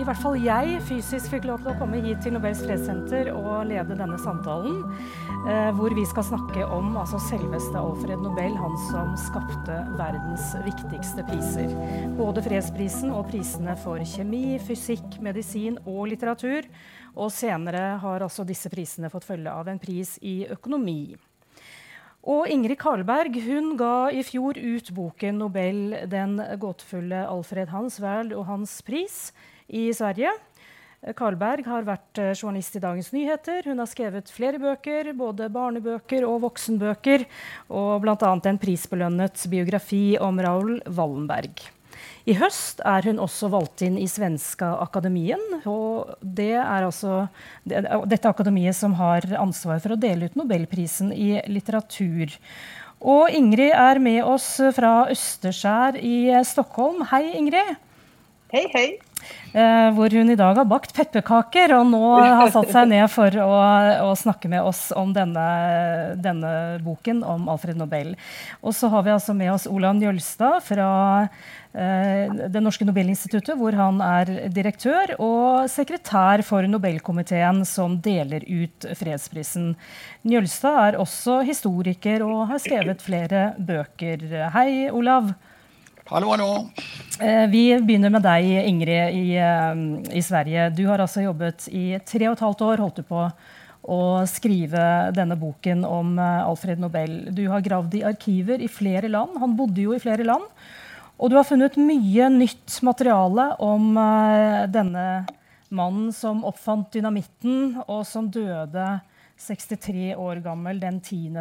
i hvert fall jeg fysisk fikk lov til å komme hit til Nobels fredssenter og lede denne samtalen. Eh, hvor vi skal snakke om altså selveste Alfred Nobel, han som skapte verdens viktigste priser. Både fredsprisen og prisene for kjemi, fysikk, medisin og litteratur. Og senere har altså disse prisene fått følge av en pris i økonomi. Og Ingrid Karlberg hun ga i fjor ut boken 'Nobel den gåtefulle Alfred Hans Hansveld og hans pris' i Sverige. Karlberg har vært eh, journalist i Dagens Nyheter. Hun har skrevet flere bøker, både barnebøker og voksenbøker, og bl.a. en prisbelønnet biografi om Raoul Wallenberg. I høst er hun også valgt inn i Svenska Akademien. og det er altså Dette akademiet som har ansvar for å dele ut Nobelprisen i litteratur. Og Ingrid er med oss fra Østerskjær i Stockholm. Hei, Ingrid. Hei, hei. Eh, hvor hun i dag har bakt pepperkaker og nå har satt seg ned for å, å snakke med oss om denne, denne, boken om Alfred Nobel. Og så har vi altså med oss Olav Njølstad fra eh, Det norske Nobelinstituttet, hvor han er direktør og sekretær for Nobelkomiteen som deler ut fredsprisen. Njølstad er også historiker og har skrevet flere bøker. Hei, Olav. Hallo, hallo. Eh, vi begynner med deg, Ingrid, i, eh, i, Sverige. Du har altså jobbet i tre og et halvt år, holdt du på å skrive denne boken om eh, Alfred Nobel. Du har gravd i arkiver i flere land. Han bodde jo i flere land. Og du har funnet mye nytt materiale om denne mannen som oppfant dynamitten, og som døde 63 år gammel den 10.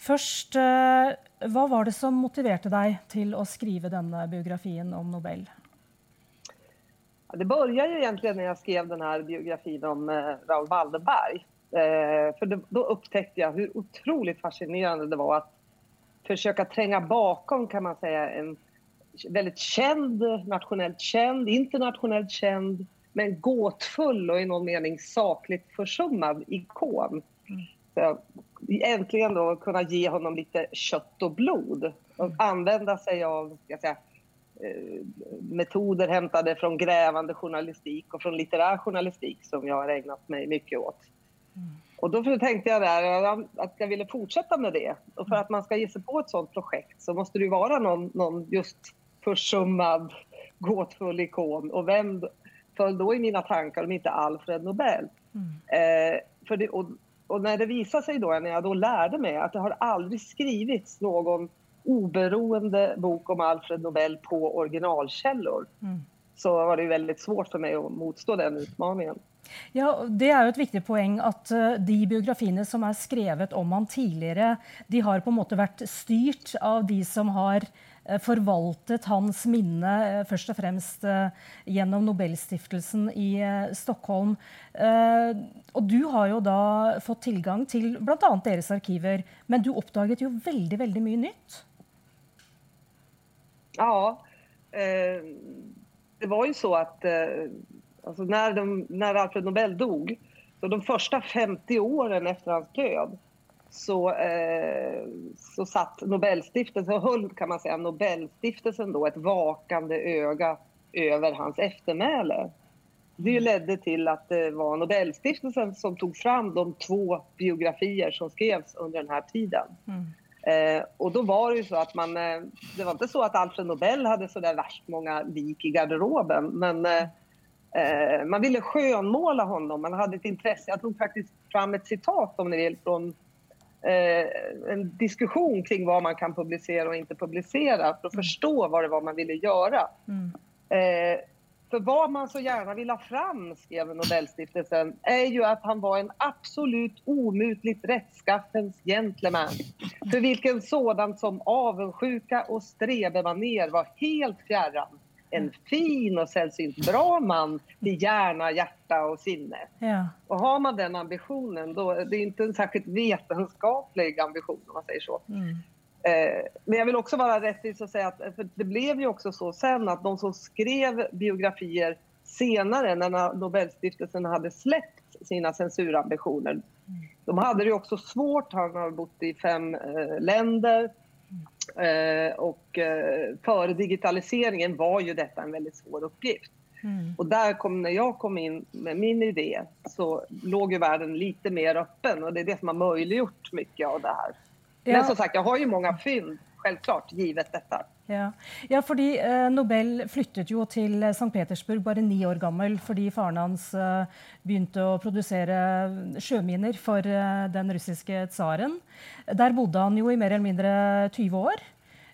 desember 1896. Først, eh, hva var det som motiverte deg til å skrive denne biografien om Nobel? Det begynte egentlig da jeg skrev denne biografien om eh, Raoul Waldeberg. For Da oppdaget jeg hvor utrolig fascinerende det var å forsøke å trenge bakom kan man säga en veldig kjent, nasjonalt kjent, internasjonalt kjent, men gåtfull og i noen mening saklig forsummet ikon. Mm. Så äntligen då kunna ge honom lite kött och blod och mm. använda sig av ska säga, eh, metoder hämtade från grävande journalistik och från litterär journalistik som jag har ägnat mig mycket åt. Mm. Och då tänkte jag där att jag ville fortsätta med det. Och för att man ska ge sig på ett sådant projekt så måste det vara någon, någon just försummad, gåtfull ikon. Och vem föll då i mina tankar om inte Alfred Nobel? Mm. Eh, för det, och och när det visade sig då, när jag då lärde mig att det har aldrig skrivits någon oberoende bok om Alfred Nobel på originalkällor mm. så var det väldigt svårt för mig att motstå den utmaningen. Ja, Det er jo et viktig poeng at uh, de biografiene som er skrevet om han tidligere, de har på en måte vært styrt av de som har forvaltet hans minne, uh, først og fremst gjennom Nobelstiftelsen i Stockholm. og du har jo da fått tilgang til bl.a. deres arkiver, men du oppdaget jo veldig, veldig mye nytt? Ja, det var jo så at altså, når, de, når Alfred Nobel dog, så de første 50 årene efter hans död så, eh, så satt Nobelstiftelsen, höll kan man säga, Nobelstiftelsen då ett vakande öga över hans eftermäle. Det ledde till att det var Nobelstiftelsen som tog fram de två biografier som skrevs under den här tiden. Mm. Eh, och då var det ju så att man, eh, det var inte så att Alfred Nobel hade så där värst många lik i garderoben, men eh, Eh, man ville skönmåla honom, man hade ett intresse. Jag tog faktiskt fram ett citat om ni vill från en diskussion kring vad man kan publicera och inte publicera för att forstå förstå vad det var man ville göra. Mm. Eh, för vad man så gärna vill ha fram, skrev Nobelstiftelsen, är ju att han var en absolut omutligt rättskaffens gentleman. För vilken sådan som avundsjuka och strebemaner var helt fjärran en fin och sällsynt bra man till hjärna, hjärta och sinne. Ja. Och har man den ambitionen, då det är inte en särskilt vetenskaplig ambition om man säger så. Mm. Eh, men jag vill också vara rättvis och säga att för det blev ju också så sen att de som skrev biografier senare när Nobelstiftelsen hade släppt sina censurambitioner. Mm. De hade det ju också svårt, han har bott i fem eh, länder Eh, och eh, före digitaliseringen var ju detta en väldigt svår uppgift. Mm. Och där kom, när jag kom in med min idé så låg ju världen lite mer öppen och det är det som har möjliggjort mycket av det här. Ja. Men som sagt, jag har ju många fynd, självklart, givet detta. Ja, ja fordi eh, Nobel flyttet jo til St. Petersburg bare ni år gammel fordi faren hans eh, begynte å produsere sjøminer for eh, den russiske tsaren. Der bodde han jo i mer eller mindre 20 år.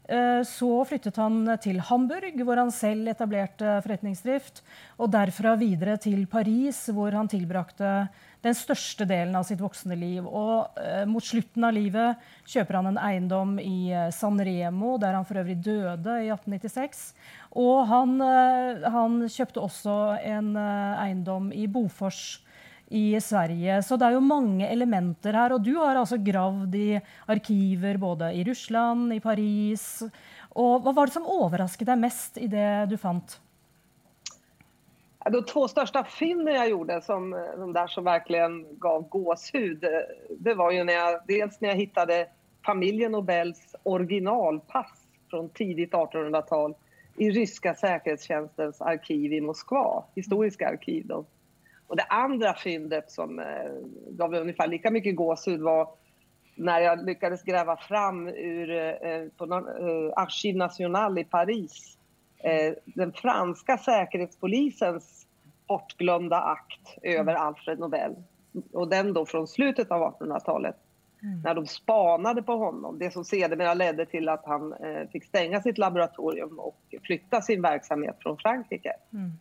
Eh, så flyttet han til Hamburg, hvor han selv etablerte forretningsdrift. Og derfra videre til Paris, hvor han tilbrakte den største delen av sitt voksne liv. Og eh, mot slutten av livet kjøper han en eiendom i eh, San Remo, der han for øvrig døde i 1896. Og han, han kjøpte også en eiendom i Bofors i Sverige. Så det er jo mange elementer her. Og du har altså gravd i arkiver både i Russland, i Paris. Og hva var det som overrasket deg mest i det du fant? De två största fynden jag gjorde, som, de där som verkligen gav gåshud, det var ju när jag, dels när jag hittade familjen Nobels originalpass från tidigt 1800-tal i ryska säkerhetstjänstens arkiv i Moskva, historiska arkiv. Då. Och det andra fyndet som eh, gav ungefär lika mycket gåshud var när jag lyckades gräva fram ur eh, på eh, Archive National i Paris eh, den franska säkerhetspolisens bortglömda akt över mm. Alfred Nobel. Och den då från slutet av 1800-talet. Mm. När de spanade på honom. Det som sedermera ledde till att han eh, fick stänga sitt laboratorium och flytta sin verksamhet från Frankrike. Mm.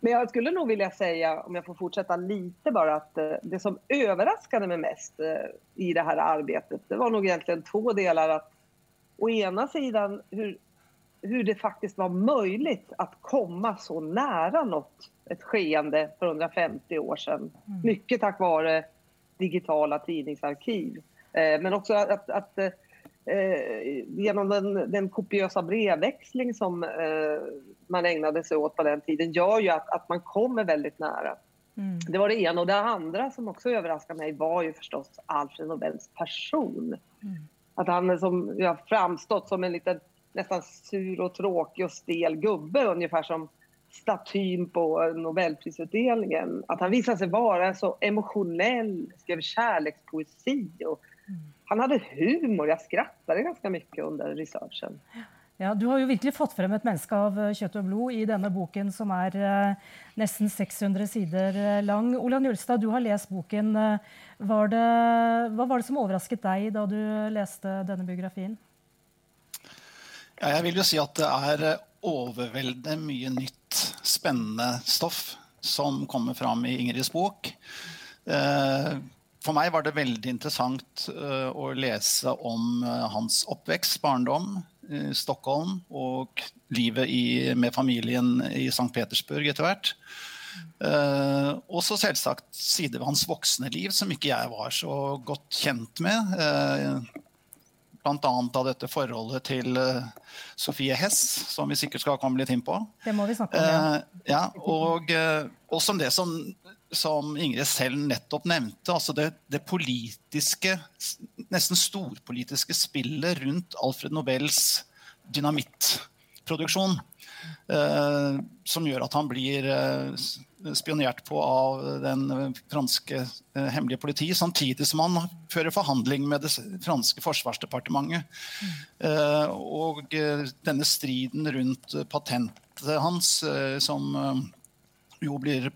Men jag skulle nog vilja säga, om jag får fortsätta lite bara, att eh, det som överraskade mig mest eh, i det här arbetet, det var nog egentligen två delar. Att å ena sidan hur, hur det faktiskt var möjligt att komma så nära något, ett skeende för 150 år sedan. Mm. Mycket tack vare digitala tidningsarkiv. Eh, men också att, att eh, genom den, den kopiösa brevväxling som eh, man ägnade sig åt på den tiden gör ju att, att man kommer väldigt nära. Mm. Det var det ena. Och det andra som också överraskade mig var ju förstås Alfred Nobels person. Mm. Att han som, ja, framstått som en liten nästan sur och tråkig och stel gubbe ungefär som statyn på Nobelprisutdelningen. Att han visade sig vara så emotionell, skrev kärlekspoesi och mm. Han hadde humor. Jeg skrattet ganske mye under researchen. Ja, Du har jo virkelig fått frem et menneske av eh, kjøtt og blod i denne boken, som er eh, nesten 600 sider eh, lang. Olav Njølstad, du har lest boken. Var det, hva var det som overrasket deg da du leste denne biografien? Ja, jeg vil jo si at det er overveldende mye nytt, spennende stoff som kommer fram i Ingrids bok. For meg var det veldig interessant å lese om hans oppvekst, barndom, i Stockholm og livet i, med familien i St. Petersburg etter hvert. Uh, og så selvsagt sider ved hans voksne liv som ikke jeg var så godt kjent med. Uh, Bl.a. av dette forholdet til uh, Sofie Hess, som vi sikkert skal komme litt inn på. Det må vi snakke om, ja. ja og også om det som, som, Ingrid selv nettopp nevnte, altså det, det politiske, nesten storpolitiske spillet rundt Alfred Nobels dynamittproduksjon. Eh, som gjør at han blir eh, spionert på av den franske eh, hemmelige politi, samtidig som han fører forhandling med det franske forsvarsdepartementet. Mm. og denne striden rundt patentet hans, som jo blir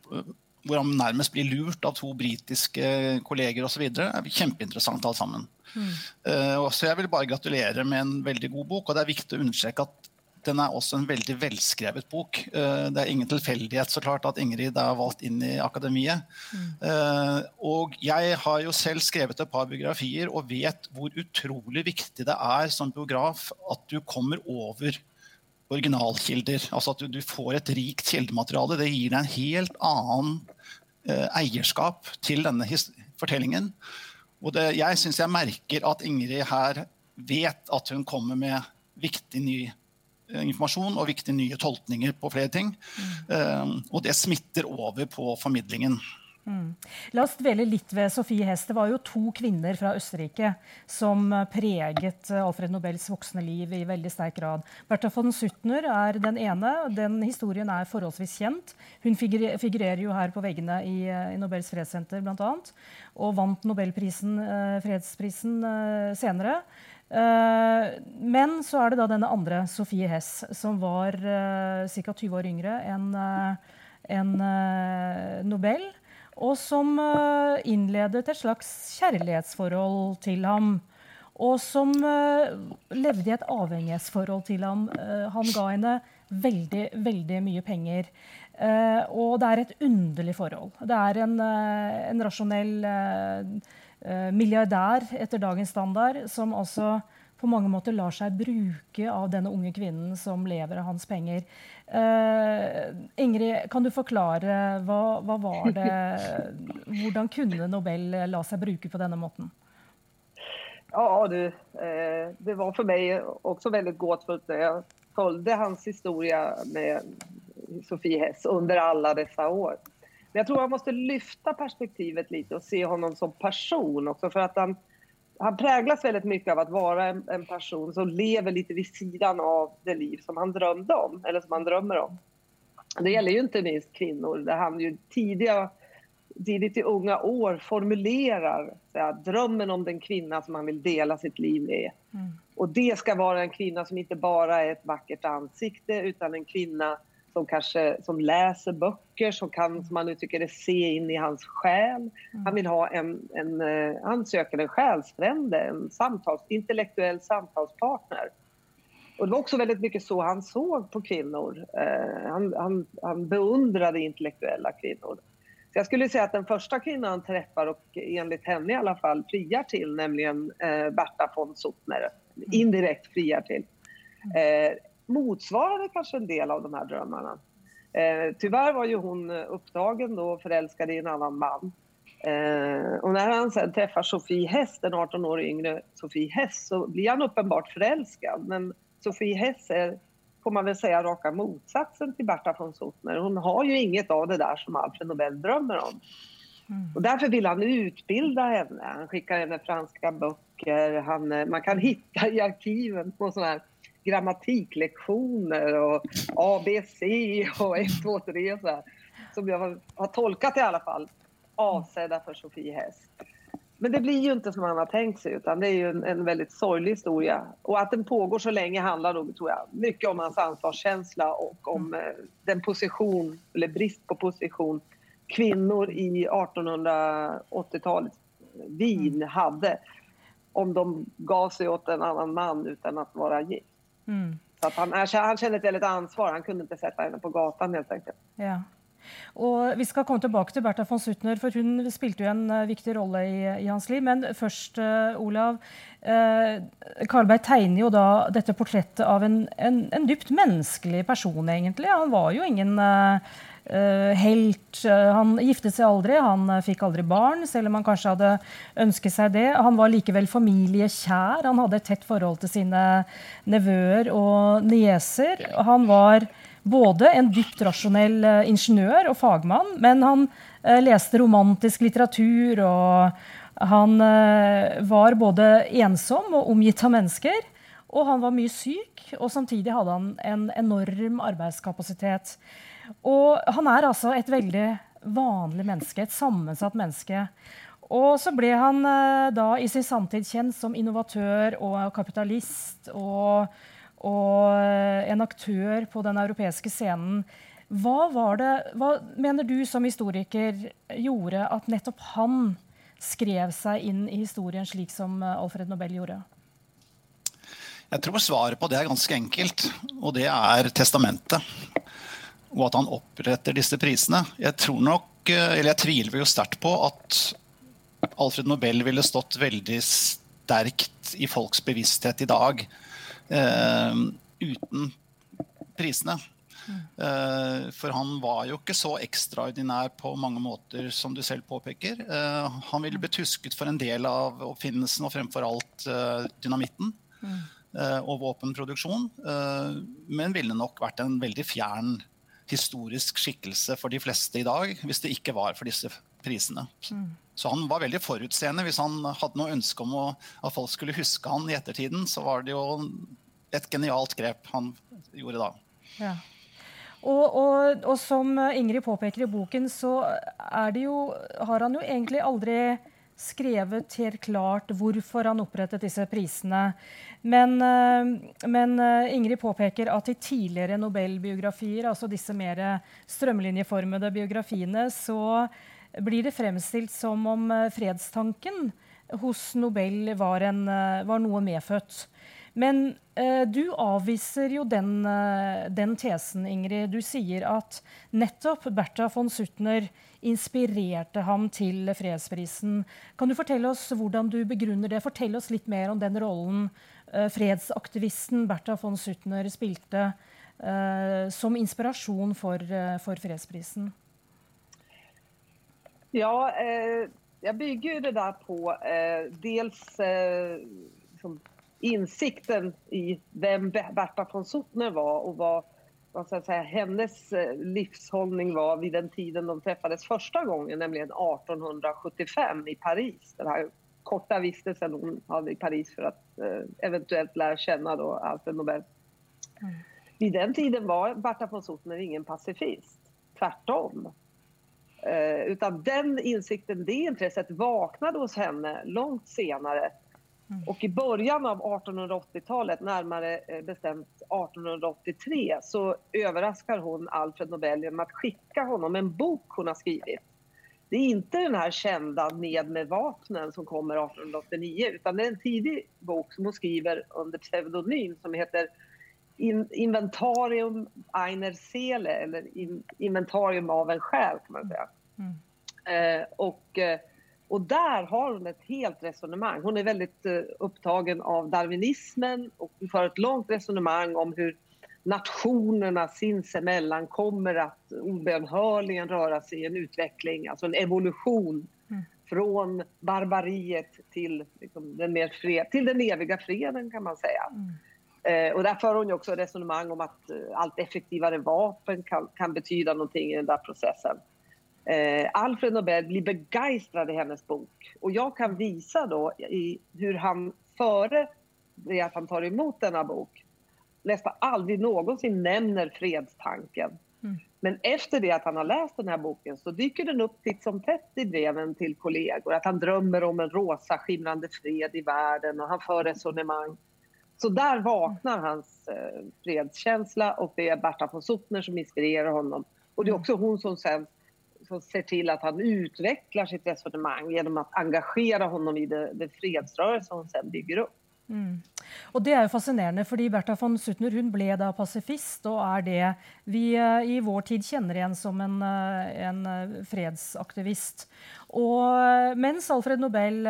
hvor han nærmest blir lurt av to britiske kolleger osv. er kjempeinteressant alt sammen. Mm. Uh, så jeg vil bare gratulere med en veldig god bok. Og det er viktig å understreke at den er også en veldig velskrevet bok. Uh, det er ingen tilfeldighet så klart at Ingrid er valgt inn i akademiet. Mm. Uh, og jeg har jo selv skrevet et par biografier og vet hvor utrolig viktig det er som biograf at du kommer over originalkilder. Altså at du, du får et rikt kildemateriale. Det gir deg en helt annen eierskap til denne fortellingen. Og det, jeg syns jeg merker at Ingrid her vet at hun kommer med viktig ny eh, informasjon og viktige nye tolkninger på flere ting. Mm. Um, og det smitter over på formidlingen. Mm. La oss dvele litt ved Sofie Hess. Det var jo to kvinner fra Østerrike som preget Alfred Nobels voksne liv i veldig sterk grad. Bertha von Suttner er den ene. Den historien er forholdsvis kjent. Hun figurerer jo her på veggene i, i Nobels fredssenter bl.a. Og vant Nobelprisen, eh, fredsprisen eh, senere. Eh, men så er det da denne andre, Sofie Hess, som var ca. 20 år yngre enn en Nobel og som eh, innledet et slags kjærlighetsforhold til ham. Og som eh, levde i et avhengighetsforhold til ham. Eh, han ga henne veldig, veldig mye penger. og det er et underlig forhold. Det er en, en rasjonell milliardær etter dagens standard som altså på mange måter lar seg bruke av denne unge kvinnen som lever av hans penger. Uh, Ingrid, kan du forklare hva, hva var det Hvordan kunne Nobel la seg bruke på denne måten? Ja, du, eh, det var for meg også veldig gåtfullt. Jeg fulgte hans historie med Sofie Hess under alle disse år. Men jeg tror man måtte løfte perspektivet litt og se ham som person. Også for at han, han präglas väldigt mycket av att vara en, en, person som lever lite vid sidan av det liv som han drömde om, eller som han drömmer om. Det gäller ju inte minst kvinnor, där han ju tidiga, tidigt i unga år formulerar här, drömmen om den kvinna som han vill dela sitt liv med. Mm. Och det ska vara en kvinna som inte bara är ett vackert ansikte, utan en kvinna som kanske som läser böcker, som kan, som man uttrycker det, se in i hans själ. Mm. Han vill ha en, en uh, han söker en själsfrände, en samtals, intellektuell samtalspartner. Och det var också väldigt mycket så han såg på kvinnor. Uh, han, han, han beundrade intellektuella kvinnor. Så jag skulle säga att den första kvinnan han träffar och enligt henne i alla fall friar till, nämligen uh, Berta von Suttner, mm. indirekt friar till. Uh, motsvarade kanske en del av de här drömmarna. Eh, tyvärr var ju hon upptagen då och förälskad i en annan man. Eh, och när han sen träffar Sofie Hess, den 18 år yngre Sofie Hess, så blir han uppenbart förälskad. Men Sofie Hess är, får man väl säga, raka motsatsen till Berta von Suttner. Hon har ju inget av det där som Alfred Nobel drömmer om. Mm. Och därför vill han utbilda henne. Han skickar henne franska böcker. Han, eh, man kan hitta i arkiven på sådana här grammatiklektioner og ABC og 1, 2, 3 så som jag har tolkat i alla fall, avsedda för Sofie Hess. Men det blir ju inte som han har tänkt sig utan det är ju en, en, väldigt sorglig historia. Och att den pågår så länge handlar då, tror jag, mycket om hans ansvarskänsla och om eh, den position, eller brist på position, kvinnor i 1880-talets Wien hadde, om de gav sig åt en annan man utan att vara gift. Mm. Så han, han känner ett väldigt ansvar. Han kunde inte sette henne på gatan helt enkelt. Ja. Og Vi skal komme tilbake til Bertha von Suttner, for hun spilte jo en uh, viktig rolle i, i, hans liv. Men først, uh, Olav. Uh, Karlberg tegner jo da dette portrettet av en, en, en dypt menneskelig person, egentlig. Han var jo ingen uh, helt uh, Han giftet seg aldri, han uh, fikk aldri barn, selv om han kanskje hadde ønsket seg det. Han var likevel familiekjær. Han hadde et tett forhold til sine nevøer og nieser. Han var både en dypt rasjonell ingeniør og fagmann, men han leste romantisk litteratur, og han var både ensom og omgitt av mennesker. Og han var mye syk, og samtidig hadde han en enorm arbeidskapasitet. Og han er altså et veldig vanlig menneske, et sammensatt menneske. Og så ble han eh, da i sin samtid kjent som innovatør og kapitalist og, og eh, en aktør på den europeiske scenen. Hva, var det, hva mener du som historiker gjorde at nettopp han skrev seg inn i historien slik som eh, Alfred Nobel gjorde? Jeg tror svaret på det er ganske enkelt, og det er testamentet og at han oppretter disse prisene. Jeg tror nok, eh, eller jeg tviler jo sterkt på at Alfred Nobel ville stått veldig sterkt i folks bevissthet i dag eh, uten prisene. Eh, for han var jo ikke så ekstraordinær på mange måter som du selv påpeker. Eh, han ville blitt husket for en del av oppfinnelsen og fremfor alt eh, dynamitten. Mm. Og våpenproduksjon, men ville nok vært en veldig fjern historisk skikkelse for de fleste i dag, hvis det ikke var for disse prisene. Mm. Så han var veldig forutseende. Hvis han hadde noe ønske om å, at folk skulle huske han i ettertiden, så var det jo et genialt grep han gjorde da. Ja. Og, og, og, som Ingrid påpeker i boken, så jo, har han jo egentlig aldri skrevet helt klart hvorfor han opprettet disse prisene. Men, eh, men eh, Ingrid påpeker at i tidligere Nobel-biografier, altså disse mer strømlinjeformede biografiene, så blir det fremstilt som om eh, fredstanken hos Nobel var, en, var noe medfødt. Men eh, du avviser jo den, den, tesen, Ingrid. Du sier at nettopp Bertha von Suttner inspirerte ham til fredsprisen. Kan du fortelle oss hvordan du begrunner det? Fortell oss litt mer om den rollen fredsaktivisten Bertha von Suttner spilte eh, som inspirasjon for, eh, for fredsprisen. Ja, eh, jeg bygger det der på dels som innsikten i hvem Bertha von Suttner var og hva, ska säga, hennes livsholdning var vid den tiden de treffes første gangen, nemlig 1875 i Paris. Den här korta vistelsen hon hade i Paris för att eh, eventuellt lära känna då Alfred Nobel. Mm. Vid den tiden var Barta von Suttner ingen pacifist, tvärtom. Eh, utan den insikten, det intresset vaknade hos henne långt senare Mm. Och i början av 1880-talet, närmare bestemt bestämt 1883, så överraskar hon Alfred Nobel genom att skicka honom en bok hon har skrivit. Det är inte den här kända Ned med vapnen som kommer 1889 utan det är en tidig bok som hon skriver under pseudonym som heter Inventarium einer Seele eller Inventarium av en själ kan man säga. Mm. Eh, och eh, och där har hon ett helt resonemang. Hon är väldigt eh, upptagen av darwinismen och för ett långt resonemang om hur nationerna sinsemellan kommer att obönhörligen röra sig i en utveckling, alltså en evolution mm. från barbariet till, liksom, den mer fred, till den eviga freden kan man säga. Mm. Eh, och där för hon också resonemang om att uh, allt effektivare vapen kan, kan betyda någonting i den där processen. Eh, Alfred Nobel blir begeistrad i hennes bok. Och jag kan visa då i hur han före det att han tar emot denna bok nästan aldrig någonsin nämner fredstanken. Mm. Men efter det att han har läst den här boken så dyker den upp titt som tätt i breven till kollegor. Att han drömmer om en rosa skimrande fred i världen och han för resonemang. Så där vaknar hans eh, fredskänsla och det är Berta von Suttner som inspirerar honom. Och det är mm. också hon som sen som ser till at han utvecklar sitt resonemang gjennom å engagera honom i det, det fredsrörelse hon sen bygger opp. Mm. Og Det er jo fascinerende, fordi Bertha von Suttner hun ble da pasifist, og er det vi uh, i vår tid kjenner igjen som en, uh, en uh, fredsaktivist. Og mens Alfred Nobel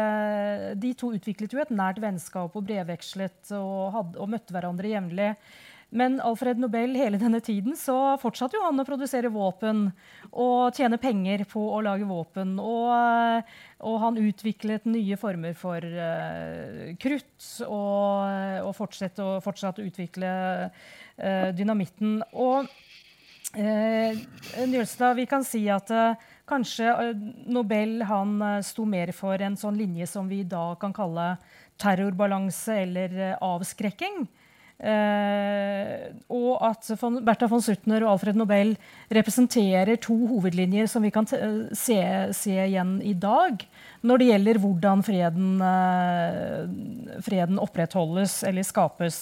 de to utviklet jo et nært vennskap og brevvekslet og, hadde, og møtte hverandre jevnlig. Men Alfred Nobel hele denne tiden så fortsatte jo han å produsere våpen og tjene penger på å lage våpen. Og, og han utviklet nye former for uh, krutt og, og fortsatte å, fortsatt å utvikle uh, dynamitten. Og uh, Njølstad, vi kan si at kanskje Nobel han sto mer for en sånn linje som vi i dag kan kalle terrorbalanse eller avskrekking. Uh, og at von, Bertha von Suttner og Alfred Nobel representerer to hovedlinjer som vi kan se, se, igjen i dag når det gjelder hvordan freden, uh, freden opprettholdes eller skapes.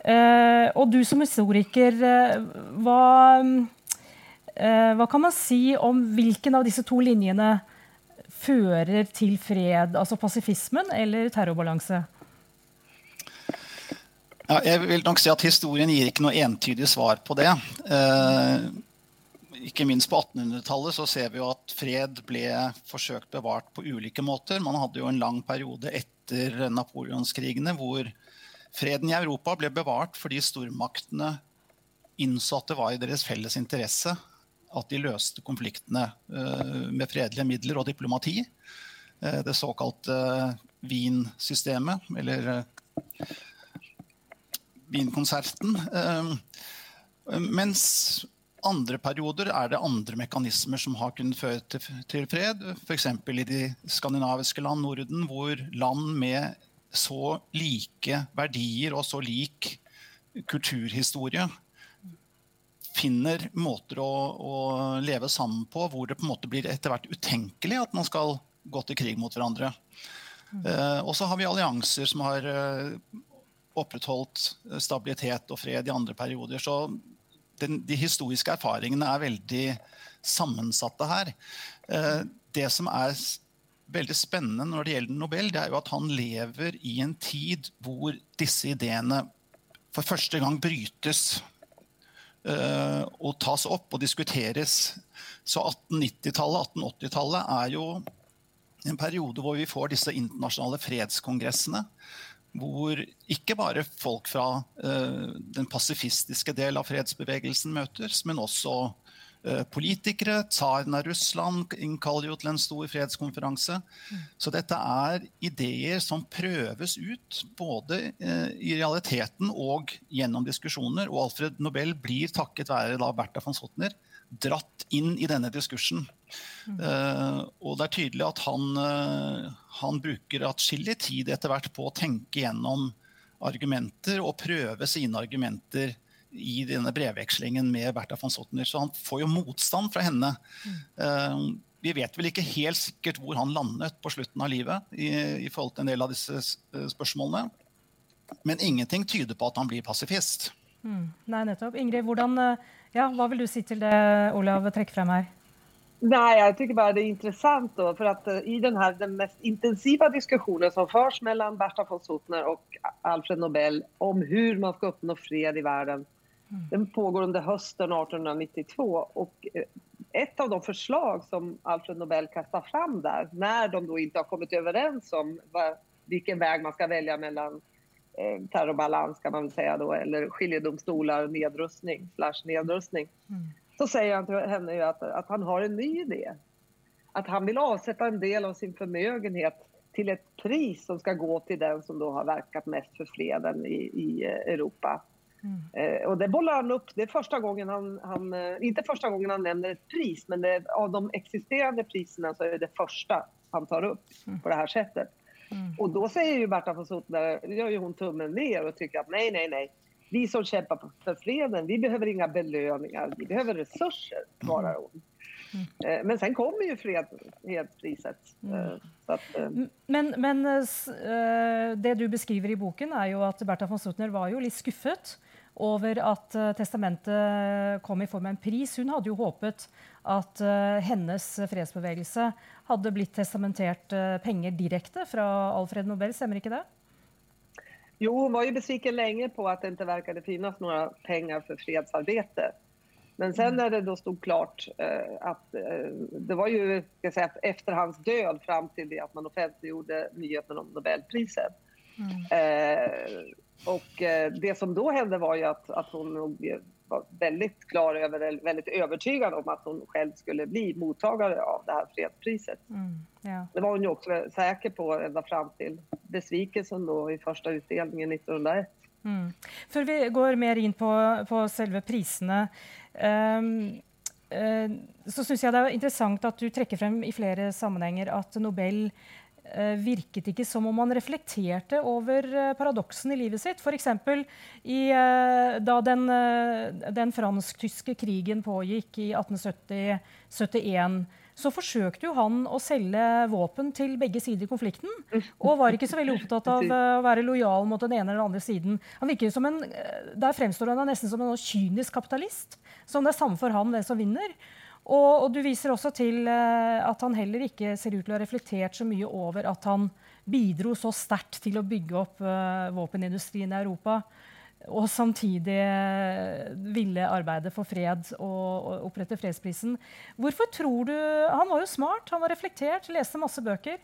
Og du som historiker, hva, hva kan man si om hvilken av disse to linjene fører til fred? Altså pasifismen eller terrorbalanse? Ja, jeg vil nok si at Historien gir ikke noe entydig svar på det. Eh, ikke minst på 1800-tallet så ser vi jo at fred ble forsøkt bevart på ulike måter. Man hadde jo en lang periode etter napoleonskrigene hvor freden i Europa ble bevart fordi stormaktene innså at det var i deres felles interesse at de løste konfliktene eh, med fredelige midler og diplomati. Eh, det såkalte Wien-systemet, eller Wien-konserten. Ehm, mens andre perioder er det andre mekanismer som har kunnet føre til, til fred. F.eks. i de skandinaviske land, Norden, hvor land med så like verdier og så lik kulturhistorie finner måter å, å, leve sammen på hvor det på en måte blir etter hvert utenkelig at man skal gå til krig mot hverandre. Mm. Uh, og så har vi allianser som har eh, opprettholdt stabilitet og fred i andre perioder. Så den, de historiske erfaringene er veldig sammensatte her. Eh, det som er veldig spennende når det gjelder Nobel, det er jo at han lever i en tid hvor disse ideene for første gang brytes uh, og tas opp og diskuteres. Så 1890-tallet, 1880-tallet er jo en periode hvor vi får disse internasjonale fredskongressene hvor ikke bare folk fra uh, den pasifistiske del av fredsbevegelsen møtes, men også uh, politikere. Tsaren av Russland innkaller jo til en stor fredskonferanse. Mm. Så dette er ideer som prøves ut, både uh, i realiteten og gjennom diskusjoner. Og Alfred Nobel blir takket være da Bertha von Sotner dratt inn i denne diskursen. Uh, og det er tydelig at han, uh, han bruker atskillig tid etter hvert på å tenke gjennom argumenter og prøve sine argumenter i denne brevvekslingen med Bertha von Sottner. Så han får jo motstand fra henne. Uh, vi vet vel ikke helt sikkert hvor han landet på slutten av livet i, i forhold til en del av disse spørsmålene. Men ingenting tyder på at han blir pasifist. Mm. Nei, nettopp. Ingrid, hvordan, ja, hva vil du si til det Olav trekker frem her? Nej, jag tycker bara det är intressant då, för att uh, i den här den mest intensiva diskussionen som förs mellan Berta von Suttner och Alfred Nobel om hur man ska uppnå fred i världen, mm. den pågår under hösten 1892 och uh, ett av de förslag som Alfred Nobel kastar fram där, när de då inte har kommit överens om vad, vilken väg man ska välja mellan eh, terrorbalans kan man väl säga då, eller skiljedomstolar, nedrustning, slash nedrustning. Mm så säger han till henne att, att han har en ny idé. Att han vill avsätta en del av sin förmögenhet till ett pris som ska gå till den som då har verkat mest för freden i, i eh, Europa. Mm. Eh, och det bollar han upp. Det är första gången han, han, eh, inte första gången han nämner ett pris, men det, av de existerande priserna så är det det första han tar upp mm. på det här sättet. Mm. Och då säger ju Berta von Suttner, gör ju hon tummen ner och tycker att nej, nej, nej, vi som kämpar för freden, vi behöver inga belöningar, vi behöver resurser, svarar hon. Mm. Eh, men sen kommer ju fredspriset. Mm. Eh, eh, men, men det du beskriver i boken, er jo at Bertha von Suttner var jo litt skuffet over at testamentet kom i form av en pris. Hun hadde jo håpet at hennes fredsbevegelse hadde blitt testamentert penger direkte fra Alfred Nobel. Stemmer ikke det? Jo, hon var ju besviken länge på att det inte verkade finnas några pengar för fredsarbete. Men sen när det då stod klart eh, att eh, det var ju ska säga, efter hans död fram till det att man offentliggjorde nyheten om Nobelpriset. Mm. Eh, och eh, det som då hände var ju att, att hon nog var väldigt klar över, väldigt övertygad om att hon själv skulle bli mottagare av det här fredspriset. Mm, ja. Det var hon ju också säker på ända fram till besvikelsen då i första utdelningen 1901. Mm. Før vi går mer inn på, på selve prisene, um, uh, så syns jeg det er interessant at du trekker frem i flere sammenhenger at Nobel Eh, virket ikke som om han reflekterte over eh, paradoksen i livet sitt. F.eks. Eh, da den, den fransk-tyske krigen pågikk i 1871, så forsøkte jo han å selge våpen til begge sider i konflikten. Og var ikke så veldig opptatt av å være lojal mot den ene eller den andre siden. Han som en, Der fremstår han nesten som en kynisk kapitalist. Som det er samme for han hvem som vinner. Og, og, du viser også til uh, at han heller ikke ser ut til å ha reflektert så mye over at han bidro så sterkt til å bygge opp uh, våpenindustrien i Europa. Og samtidig uh, ville arbeide for fred og, og, opprette fredsprisen. Hvorfor tror du Han var jo smart, han var reflektert, leste masse bøker.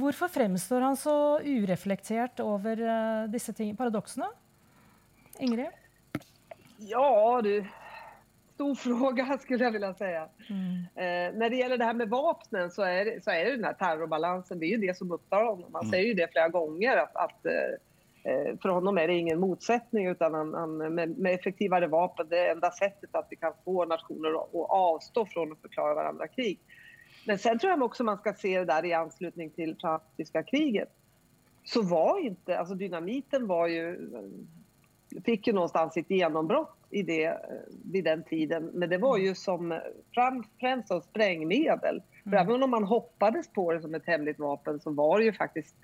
Hvorfor fremstår han så ureflektert over disse ting, paradoksene? Ingrid? Ja, du stor fråga skulle jag vilja säga. Mm. Eh, när det gäller det här med vapnen så är, så är det den här terrorbalansen, det är ju det som upptar honom. Man mm. säger ju det flera gånger att, att eh, Eh, för honom är det ingen motsättning utan han, han, med, med, effektivare vapen, det enda sättet att vi kan få nationer att avstå från att förklara varandra krig. Men sen tror jag också man ska se det där i anslutning till praktiske kriget. Så var inte, alltså dynamiten var ju, fick ju någonstans sitt genombrott i det eh, vid den tiden. Men det var ju som främst som sprängmedel. För mm. även om man hoppades på det som ett hemligt vapen så var det ju faktiskt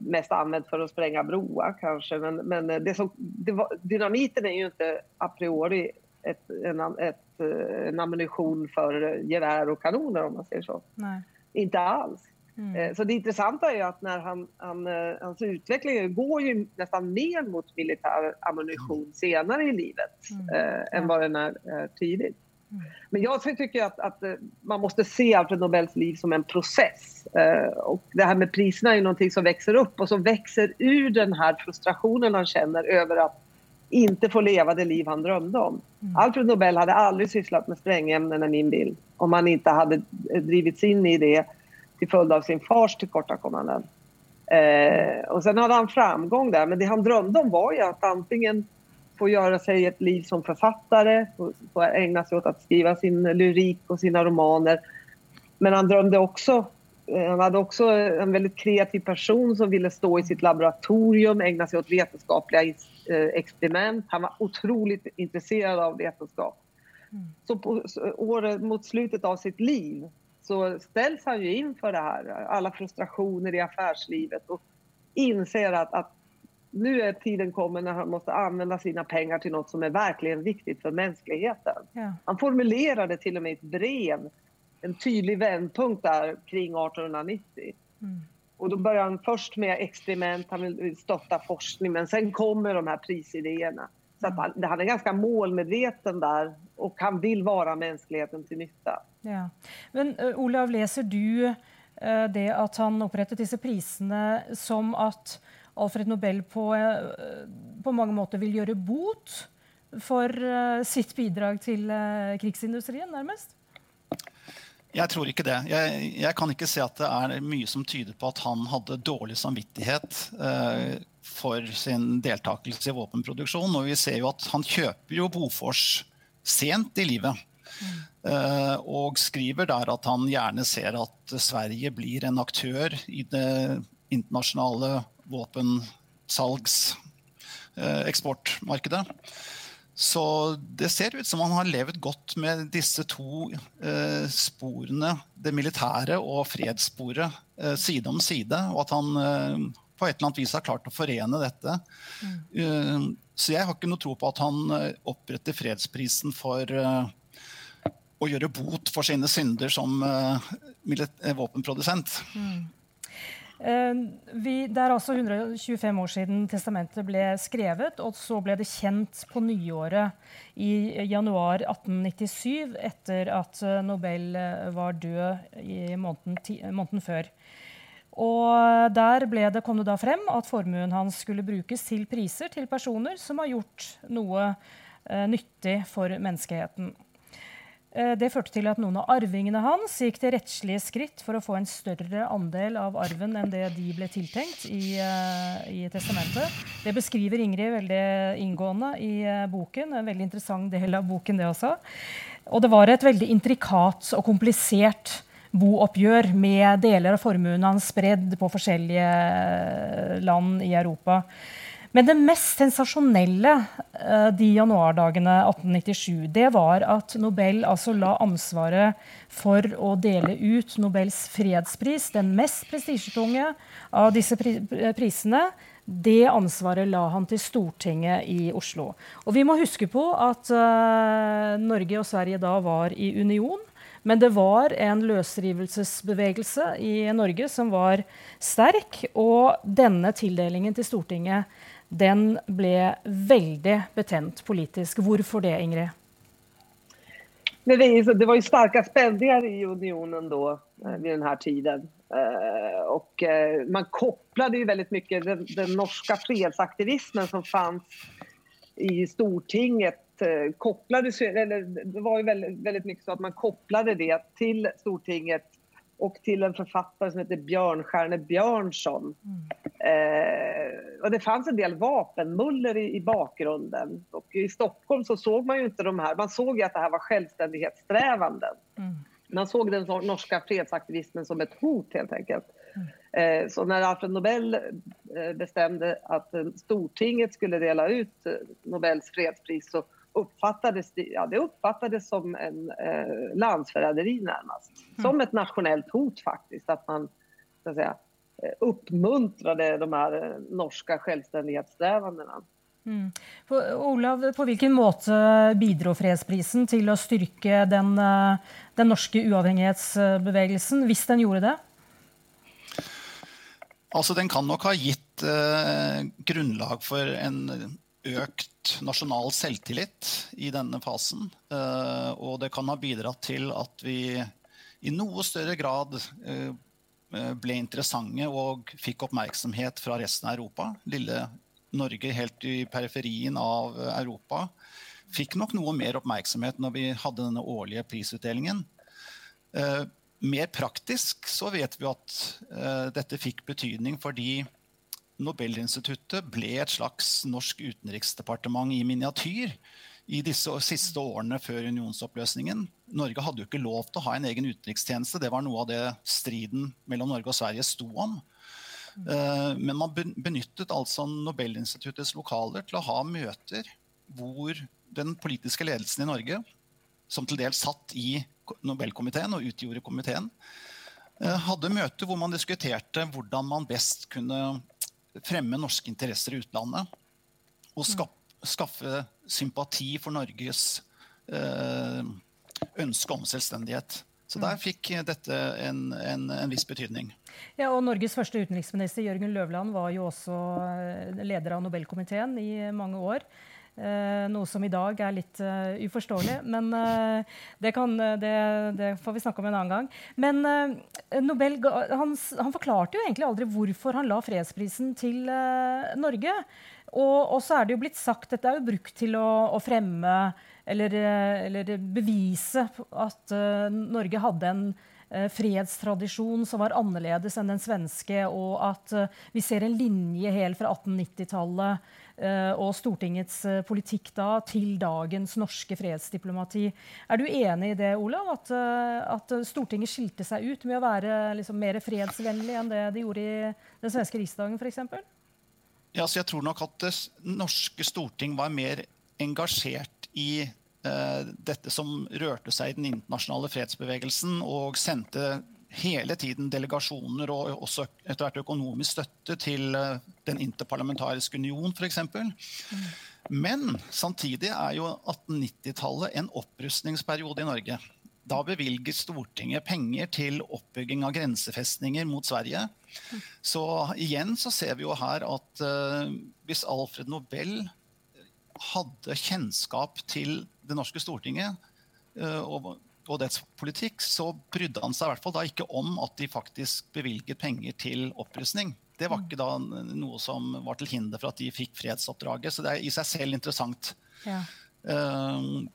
mest använt för att spränga broar kanske. Men, men det som, det var, dynamiten är ju inte a priori ett, en, ett, eh, en ammunition för gevär och kanoner om man säger så. Nej. Inte alls. Mm. Eh, så det intressanta är jo att när han, han, eh, hans utveckling går ju nästan mer mot militär ammunition senere senare i livet mm. eh, än vad den är eh, tidigt. Mm. Men jag tycker att, att, man måste se Alfred Nobels liv som en process. Eh, och det här med priserna är någonting som växer upp och som växer ur den här frustrationen han känner över att inte få leva det liv han drömde om. Mm. Alfred Nobel hade aldrig sysslat med sprängämnen är min bild. Om han inte hade drivits in i det till följd av sin fars tillkortakommanden. Eh, och sen hade han framgång där, men det han drömde om var ju att antingen få göra sig ett liv som författare, få, få ägna sig åt att skriva sin lyrik och sina romaner. Men han drömde också eh, han hade också en väldigt kreativ person som ville stå i sitt laboratorium, ägna sig åt vetenskapliga eh, experiment. Han var otroligt intresserad av vetenskap. Mm. Så på, året, mot slutet av sitt liv så ställs han ju inför det här, alla frustrationer i affärslivet och inser att, att nu är tiden kommen när han måste använda sina pengar till något som är verkligen viktigt för mänskligheten. Ja. Han formulerade till och med ett brev, en tydlig vändpunkt där kring 1890. Mm. Och då börjar han först med experiment, han vill stötta forskning, men sen kommer de här prisidéerna. Så att han, han är ganska målmedveten där och han vil være menneskeligheten til nytte. Ja. Men uh, Olav, leser du uh, det at han opprettet disse prisene som at Alfred Nobel på, uh, på mange måter vil gjøre bot for sitt bidrag til krigsindustrien, nærmest? Jeg tror ikke det. Jeg, jeg, kan ikke se at det er mye som tyder på at han hadde dårlig samvittighet eh, for sin deltakelse i våpenproduksjon. Og vi ser jo at han kjøper jo Bofors sent i livet. Uh, og skriver der at han gjerne ser at Sverige blir en aktør i det internasjonale våpensalgseksportmarkedet. Uh, Så det ser ut som han har levd godt med disse to uh, sporene, det militære og fredssporet, side om side. Og at han på et eller annet vis har klart å forene dette. Mm. så jeg har ikke noe tro på at han oppretter fredsprisen for å gjøre bot for sine synder som våpenprodusent. Mm. Vi, det er altså 125 år siden testamentet ble skrevet, og så ble det kjent på nyåret i januar 1897, etter at Nobel var død i måneden, måneden før. Og Der det, kom det da frem at formuen hans skulle brukes til priser til personer som har gjort noe eh, nyttig for menneskeheten. Eh, det førte til at noen av arvingene hans gikk til rettslige skritt for å få en større andel av arven enn det de ble tiltenkt i, eh, i testamentet. Det beskriver Ingrid veldig inngående i uh, boken. En veldig interessant del av boken, det også. Og det var et veldig intrikat og komplisert booppgjør med deler av formuen hans spredd på forskjellige land i Europa. Men det mest sensasjonelle uh, de januardagene 1897, det var at Nobel altså la ansvaret for å dele ut Nobels fredspris, den mest prestisjetunge av disse pri prisene, det ansvaret la han til Stortinget i Oslo. Og vi må huske på at uh, Norge og Sverige da var i union. Men det var en løsrivelsesbevegelse i Norge som var sterk. Og denne tildelingen til Stortinget den ble veldig betent politisk. Hvorfor det, Ingrid? Det var jo sterke spenninger i unionen da, ved denne tiden. Eh, och eh, man kopplade jo veldig mye den, den norske fredsaktivismen som fanns i Stortinget kopplades, eller det var ju väldigt, väldigt mycket så att man kopplade det till Stortinget och till en författare som heter Björnstjerne Björnsson. Mm. Eh, det fanns en del vapenmuller i, i, bakgrunden. Och I Stockholm så såg man ju inte de här. Man såg jo att det här var självständighetssträvanden. Mm. Man såg den norska fredsaktivismen som ett hot helt enkelt. Mm. Eh, så när Alfred Nobel bestemte bestämde att Stortinget skulle dela ut Nobels fredspris så uppfattades det, ja, det uppfattades som en eh, landsförräderi närmast. Mm. Som ett nationellt hot faktiskt. Att man så att säga, Eh, uppmuntrade de her eh, norske selvstendighetssträvandena. Mm. På, Olav, på hvilken måte bidro fredsprisen til å styrke den, eh, den norske uavhengighetsbevegelsen, hvis den gjorde det? Altså, den kan nok ha gitt eh, grunnlag for en økt nasjonal selvtillit i denne fasen. Eh, og det kan ha bidratt til at vi i noe større grad eh, Eh, ble interessante og fikk oppmerksomhet fra resten av Europa. Lille Norge helt i periferien av Europa fikk nok noe mer oppmerksomhet når vi hadde denne årlige prisutdelingen. Mer praktisk så vet vi at dette fikk betydning fordi Nobelinstituttet ble et slags norsk utenriksdepartement i miniatyr i disse siste årene før unionsoppløsningen. Norge hadde jo ikke lov til å ha en egen utenrikstjeneste. Det var noe av det striden mellom Norge og Sverige sto om. Eh, men man benyttet altså Nobelinstituttets lokaler til å ha møter hvor den politiske ledelsen i Norge, som til dels satt i Nobelkomiteen og utgjorde komiteen, eh, hadde møter hvor man diskuterte hvordan man best kunne fremme norske interesser i utlandet. Og skaffe sympati for Norges eh, ønske om selvstendighet. Så der mm. fikk dette en, en, en, viss betydning. Ja, og Norges første utenriksminister Jørgen Løvland var jo også eh, leder av Nobelkomiteen i mange år. Eh, noe som i dag er litt uh, uforståelig. Men uh, det, kan, det, det, får vi snakke om en annen gang. Men Nobel han, han, forklarte jo egentlig aldri hvorfor han la fredsprisen til Norge. Og, så er det jo blitt sagt Dette er jo brukt til å, å fremme eller, eller, bevise at Norge hadde en fredstradisjon som var annerledes enn den svenske, og at uh, vi ser en linje helt fra 1890-tallet og Stortingets politikk da til dagens norske fredsdiplomati. Er du enig i det, Olav, at, at Stortinget skilte seg ut med å være liksom, mer fredsvennlig enn det de gjorde i den svenske riksdagen f.eks.? Ja, jeg tror nok at det norske storting var mer engasjert i eh, dette som rørte seg i den internasjonale fredsbevegelsen, og sendte hele tiden delegasjoner og også etter hvert økonomisk støtte til eh, Den interparlamentariske union, f.eks. Men samtidig er jo 1890-tallet en opprustningsperiode i Norge. Da bevilget Stortinget penger til oppbygging av grensefestninger mot Sverige. Så igjen så ser vi jo her at uh, hvis Alfred Nobel hadde kjennskap til det norske Stortinget uh, og, og, dets politikk, så brydde han seg i hvert fall da ikke om at de faktisk bevilget penger til opprustning. Det var ikke da noe som var til hinder for at de fikk fredsoppdraget. Så det er i seg selv interessant. Ja. Uh,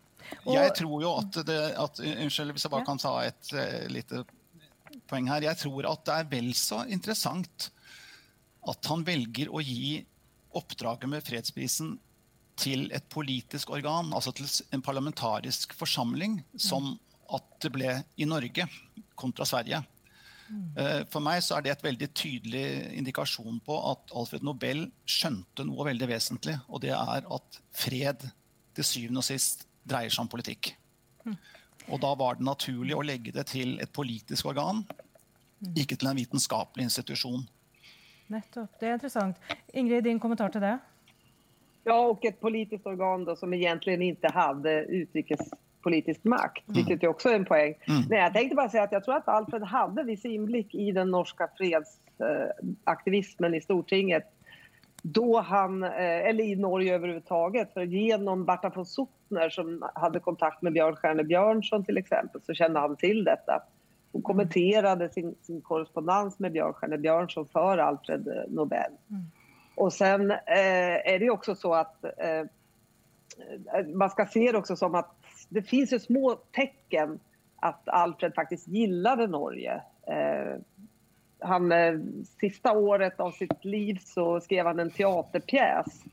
jeg tror jo at det at, Unnskyld hvis jeg bare kan ta et uh, lite poeng her. Jeg tror at det er vel så interessant at han velger å gi oppdraget med fredsprisen til et politisk organ, altså til en parlamentarisk forsamling, som at det ble i Norge kontra Sverige. Uh, for meg så er det et veldig tydelig indikasjon på at Alfred Nobel skjønte noe veldig vesentlig, og det er at fred til syvende og sist dreier seg om politikk. Og da var det naturlig å legge det til et politisk organ, ikke til en vitenskapelig institusjon. Nettopp. Det er interessant. Ingrid, din kommentar til det? Ja, og et politiskt organ då, som egentlig ikke hadde utrikespolitisk makt, mm. vilket ju også är en poeng. Mm. Nej, jag tänkte bara säga att jag tror at Alfred hadde viss innblikk i den norske fredsaktivismen i Stortinget då han, eh, eller i Norge överhuvudtaget, för genom Berta von Suttner som hade kontakt med Björn Stjerne Björnsson till exempel så kände han till detta. och kommenterade sin, sin korrespondens med Björn Stjerne Björnsson för Alfred eh, Nobel. Mm. Och sen eh, är det också så att eh, man ska se det också som att det finns ju små tecken att Alfred faktiskt gillade Norge. Eh, han, eh, sista året av sitt liv så skrev han en teaterpjäs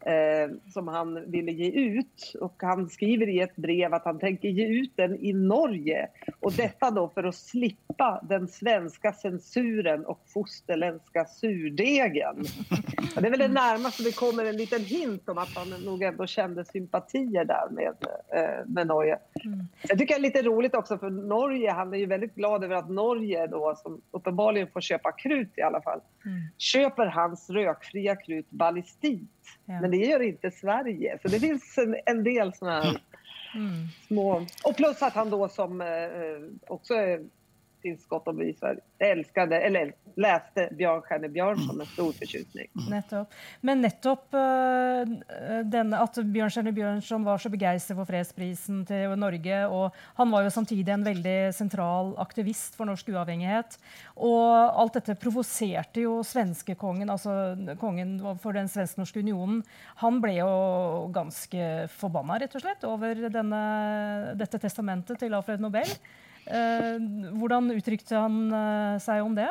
eh, som han ville ge ut. Och han skriver i ett brev att han tänker ge ut den i Norge. Och detta då för att slippa den svenska censuren och fosterländska surdegen. Och det är väl det närmaste det kommer en liten hint om att han nog ändå sympatier där med, eh, med Norge. Mm. Jag tycker det är lite roligt också för Norge, han är ju väldigt glad över att Norge då, som uppenbarligen får köpa krut i alla fall, mm. köper hans rökfria krut ballistit. Ja. Men det gör inte Sverige. Så det finns en, en del sådana här mm. små... Och plus att han då som eh, också är gott om bevis för, älskade, eller läste Bjørnstjerne Bjørnson med stor förtjusning. Mm. Nettopp. Men nettopp uh, denne, at Bjørnstjerne Bjørnson var så begeistret for fredsprisen til Norge, og han var jo samtidig en veldig sentral aktivist for norsk uavhengighet. Og alt dette provoserte jo svenskekongen, altså kongen for den svensk-norske unionen. Han ble jo ganske forbanna, rett og slett, over denne, dette testamentet til Alfred Nobel. Eh, hvordan uttrykte han eh, seg om det?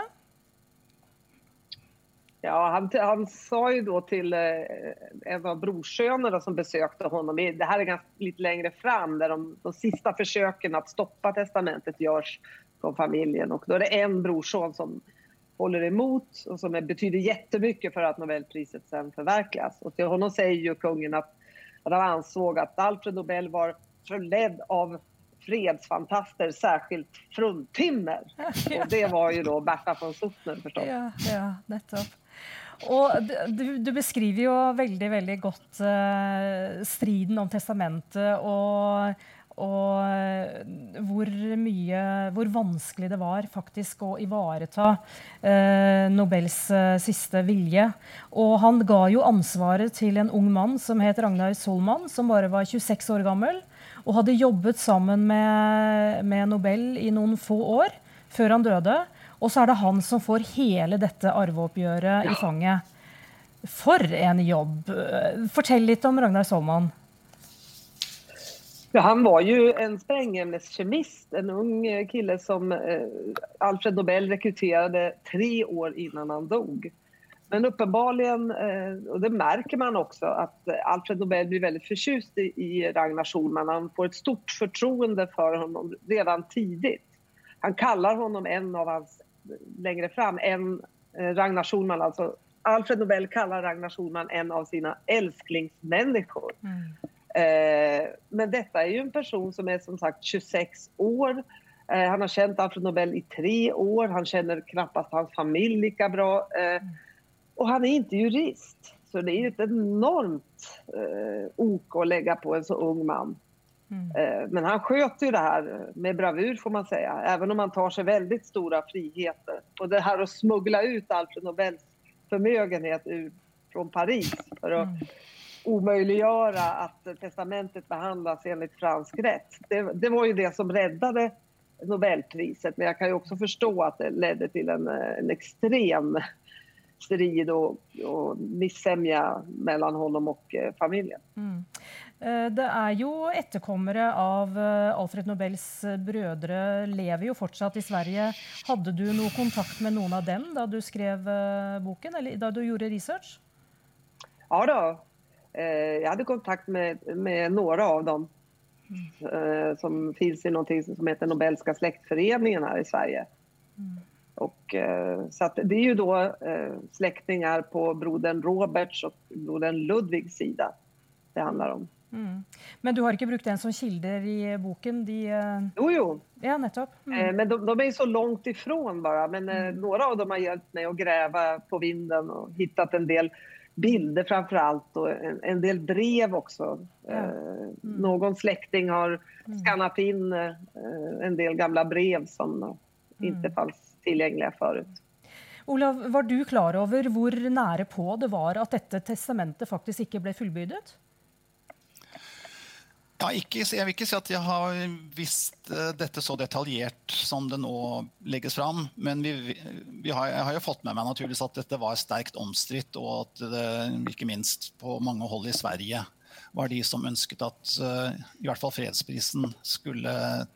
Ja, han, han, sa jo da til eh, en av brorsønnene som besøkte honom, det her er litt längre fram, der de, de siste forsøkene å stoppe testamentet gjøres fra familien. Og da er det en brorson som holder imot, og som betyder kjempemye for at Nobelpriset sen förverkligas. Og til honom sier jo kungen at, at han anså at Alfred Nobel var forledd av fredsfantaster, särskilt fruntimmer. Och det var ju då Bertha von Suttner förstås. Ja, ja nettopp. Og du, du, beskriver jo veldig veldig godt uh, striden om testamentet og, og uh, hvor mye Hvor vanskelig det var faktisk å ivareta uh, Nobels siste vilje. Og han ga jo ansvaret til en ung mann som het Ragnar Solmann, som bare var 26 år gammel og hadde jobbet sammen med, med, Nobel i noen få år før han døde. Og så er det han som får hele dette arveoppgjøret ja. i fanget. For en jobb! Fortell litt om Ragnar Solmann. Ja, han var jo en sprängämneskemist, en ung kille som eh, Alfred Nobel rekryterade tre år innan han dog. Men uppenbarligen, eh, och det märker man också, att Alfred Nobel blir väldigt förtjust i Ragnar Solman. Han får ett stort förtroende för honom redan tidigt. Han kallar honom en av hans, längre fram, en, eh, Ragnar Solman, alltså Alfred Nobel kallar Ragnar Solman en av sina älsklingsmänniskor. Mm. Eh, men detta är ju en person som är som sagt 26 år. han har känt Alfred Nobel i tre år. Han känner knappast hans familj lika bra. Mm. Och han är inte jurist. Så det är ju ett enormt eh, ok att lägga på en så ung man. Mm. Eh, men han sköter ju det här med bravur får man säga, även om han tar sig väldigt stora friheter. Och det här att smuggla ut Alfred Nobels förmögenhet ur, från Paris för att mm. omöjliggöra att testamentet behandlas enligt fransk rätt. Det, det var ju det som räddade Nobelpriset, men jag kan ju också förstå att det ledde till en, en extrem strid og och missämja mellom honom og eh, familien. Mm. Eh, det er jo etterkommere av eh, Alfred Nobels brødre lever jo fortsatt i Sverige. Hadde du noe kontakt med noen av dem da du skrev boken, eller da du gjorde research? Ja da. Jeg hadde kontakt med, med noen av dem. Mm. Som finnes i noe som heter Nobelska slektforeningen her i Sverige. Mm. Och, eh, så det är ju då eh, släktingar på brodern Roberts och brodern Ludvigs sida det handlar om. Mm. Men du har ikke brukt den som kilder i boken? De. Jo, jo. Ja, nettopp. Mm. Eh, men de, de, är så långt ifrån bara. Men eh, mm. några av dem har hjälpt mig att gräva på vinden och hittat en del bilder framför allt och en, en del brev också. Ja. Eh, mm. Någon släkting har skannet skannat in eh, en del gamla brev som inte mm. fanns tilgjengelige forut. Olav, var du klar over hvor nære på det var at dette testamentet faktisk ikke ble fullbyrdet? Ja, ikke, jeg vil ikke si at jeg har visst uh, dette så detaljert som det nå legges fram. Men vi, vi har, jeg har jo fått med meg naturligvis at dette var sterkt omstridt, og at det ikke minst på mange hold i Sverige var de som ønsket at i hvert fall fredsprisen skulle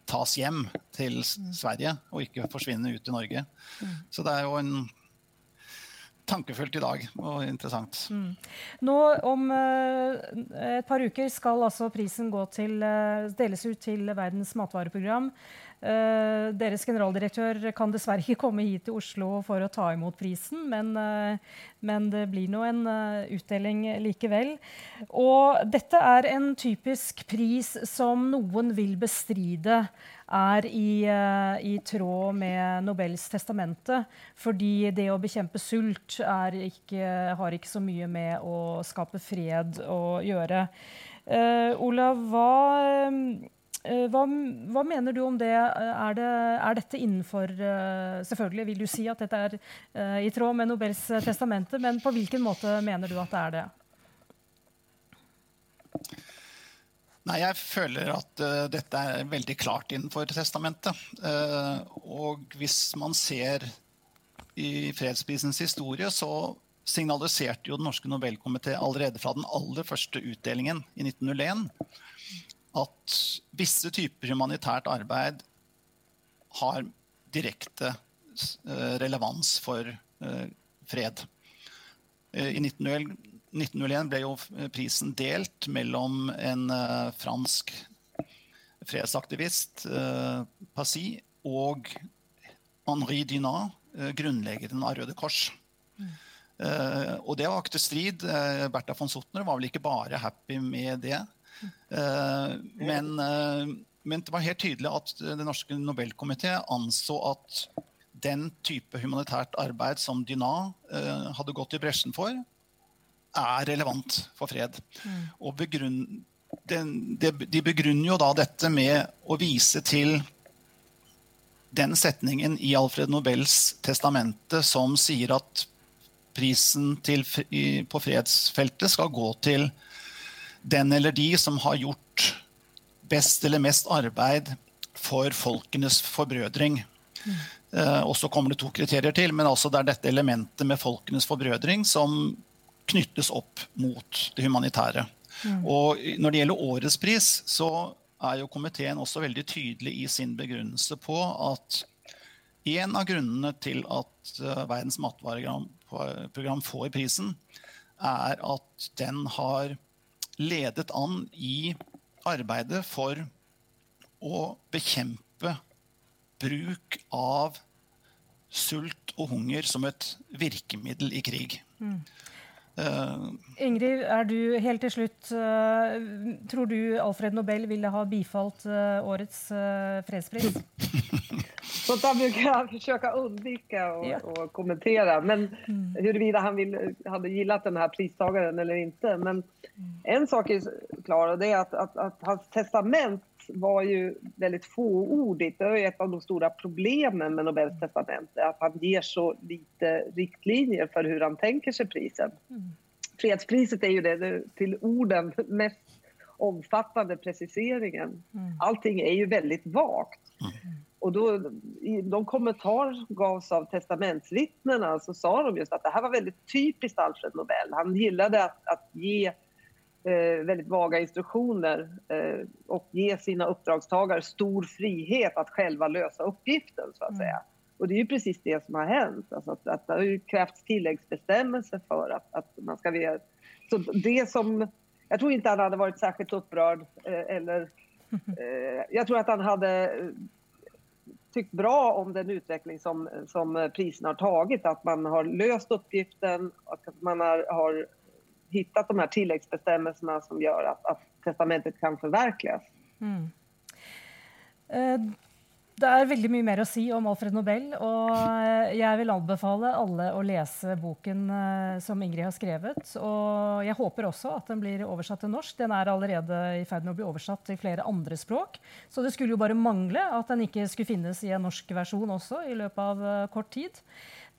tas hjem til Sverige og ikke forsvinne ut i Norge. Mm. Så det er jo en tankefullt i dag og interessant. Mm. Nå Om uh, et par uker skal altså prisen til, uh, deles ut til Verdens matvareprogram. Uh, deres generaldirektør kan dessverre ikke komme hit til Oslo for å ta imot prisen, men, uh, men det blir nå en uh, utdeling likevel. Og dette er en typisk pris som noen vil bestride er i, i tråd med Nobels testamente. Fordi det å bekjempe sult ikke, har ikke så mye med å skape fred å gjøre. Olav, hva Eh, hva, hva, mener du om det? Er, det? er, dette innenfor eh, Selvfølgelig vil du si at dette er i tråd med Nobels testamente, men på hvilken måte mener du at det er det? Nei, Jeg føler at uh, dette er veldig klart innenfor testamentet. Uh, og hvis man ser i fredsprisens historie, så signaliserte jo Den norske Nobelkomité allerede fra den aller første utdelingen i 1901 at visse typer humanitært arbeid har direkte eh, relevans for eh, fred. Eh, I 1901 ble jo prisen delt mellom en fransk fredsaktivist, Passy, og Henri Dunat, grunnleggeren av Røde Kors. Mm. og det vakte strid. Bertha von Sotner var vel ikke bare happy med det. Eh, men, eh, men, det var helt tydelig at Den norske Nobelkomité anså at den type humanitært arbeid som Dyna eh, hadde gått i bresjen for, er relevant for fred. Mm. Og begrunn, den, de, de begrunner jo da dette med å vise til den setningen i Alfred Nobels testamente som sier at prisen til, på fredsfeltet skal gå til den eller de som har gjort best eller mest arbeid for folkenes forbrødring. Mm. Eh, og så kommer det to kriterier til, men altså det er dette elementet med folkenes forbrødring som knyttes opp mot det humanitære. Mm. Og når det gjelder årets pris, så er jo komiteen også veldig tydelig i sin begrunnelse på at en av grunnene til at uh, Verdens matvareprogram får prisen, er at den har ledet an i arbeidet for å bekjempe bruk av sult og hunger som et virkemiddel i krig. Mm. Uh, Ingrid, er du helt til slutt uh, Tror du Alfred Nobel ville ha bifalt uh, årets fredspris? Sånt där brukar jag försöka undvika och, ja. och kommentera. Men mm. huruvida han vill, hade gillat den här pristagaren eller inte. Men mm. en sak är klar och det är att, att, att, hans testament var ju väldigt fåordigt. Det är ett av de stora problemen med Nobels testament. Att han ger så lite riktlinjer för hur han tänker sig prisen. Mm. Fredspriset är ju det, det till orden mest omfattande preciseringen. Mm. Allting är ju väldigt vagt. Mm. Och då, I de kommentarer gavs av testamentsvittnena så sa de just att det här var väldigt typiskt Alfred Nobel. Han gillade att, att ge eh, väldigt vaga instruktioner eh, och ge sina uppdragstagare stor frihet att själva lösa uppgiften. så att mm. säga. Och det är ju precis det som har hänt. Alltså att, att det har ju krävts tilläggsbestämmelser för att, att man ska... Ge. Så det som... Jag tror inte han hade varit särskilt upprörd eh, eller eh, jag tror att han hade tyckt bra om den utveckling som, som prisen har tagit. Att man har löst uppgiften att man har, har hittat de här tilläggsbestämmelserna som gör att, att testamentet kan förverkligas. Mm. Det er veldig mye mer å si om Alfred Nobel. Og eh, jeg vil anbefale alle å lese boken eh, som Ingrid har skrevet. Og jeg håper også at den blir oversatt til norsk. Den er allerede i ferd med å bli oversatt til flere andre språk. Så det skulle jo bare mangle at den ikke skulle finnes i en norsk versjon også i løpet av eh, kort tid.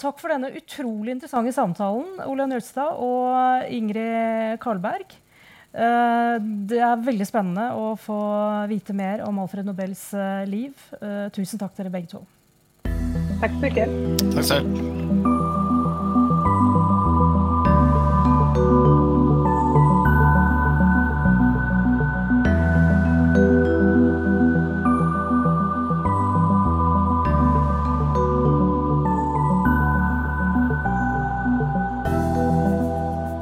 Takk for denne utrolig interessante samtalen, Ole Nødstad og Ingrid Karlberg. Eh, det er veldig spennende å få vite mer om Alfred Nobels eh, liv. Eh, tusen takk dere begge to. Takk så mye. Takk selv.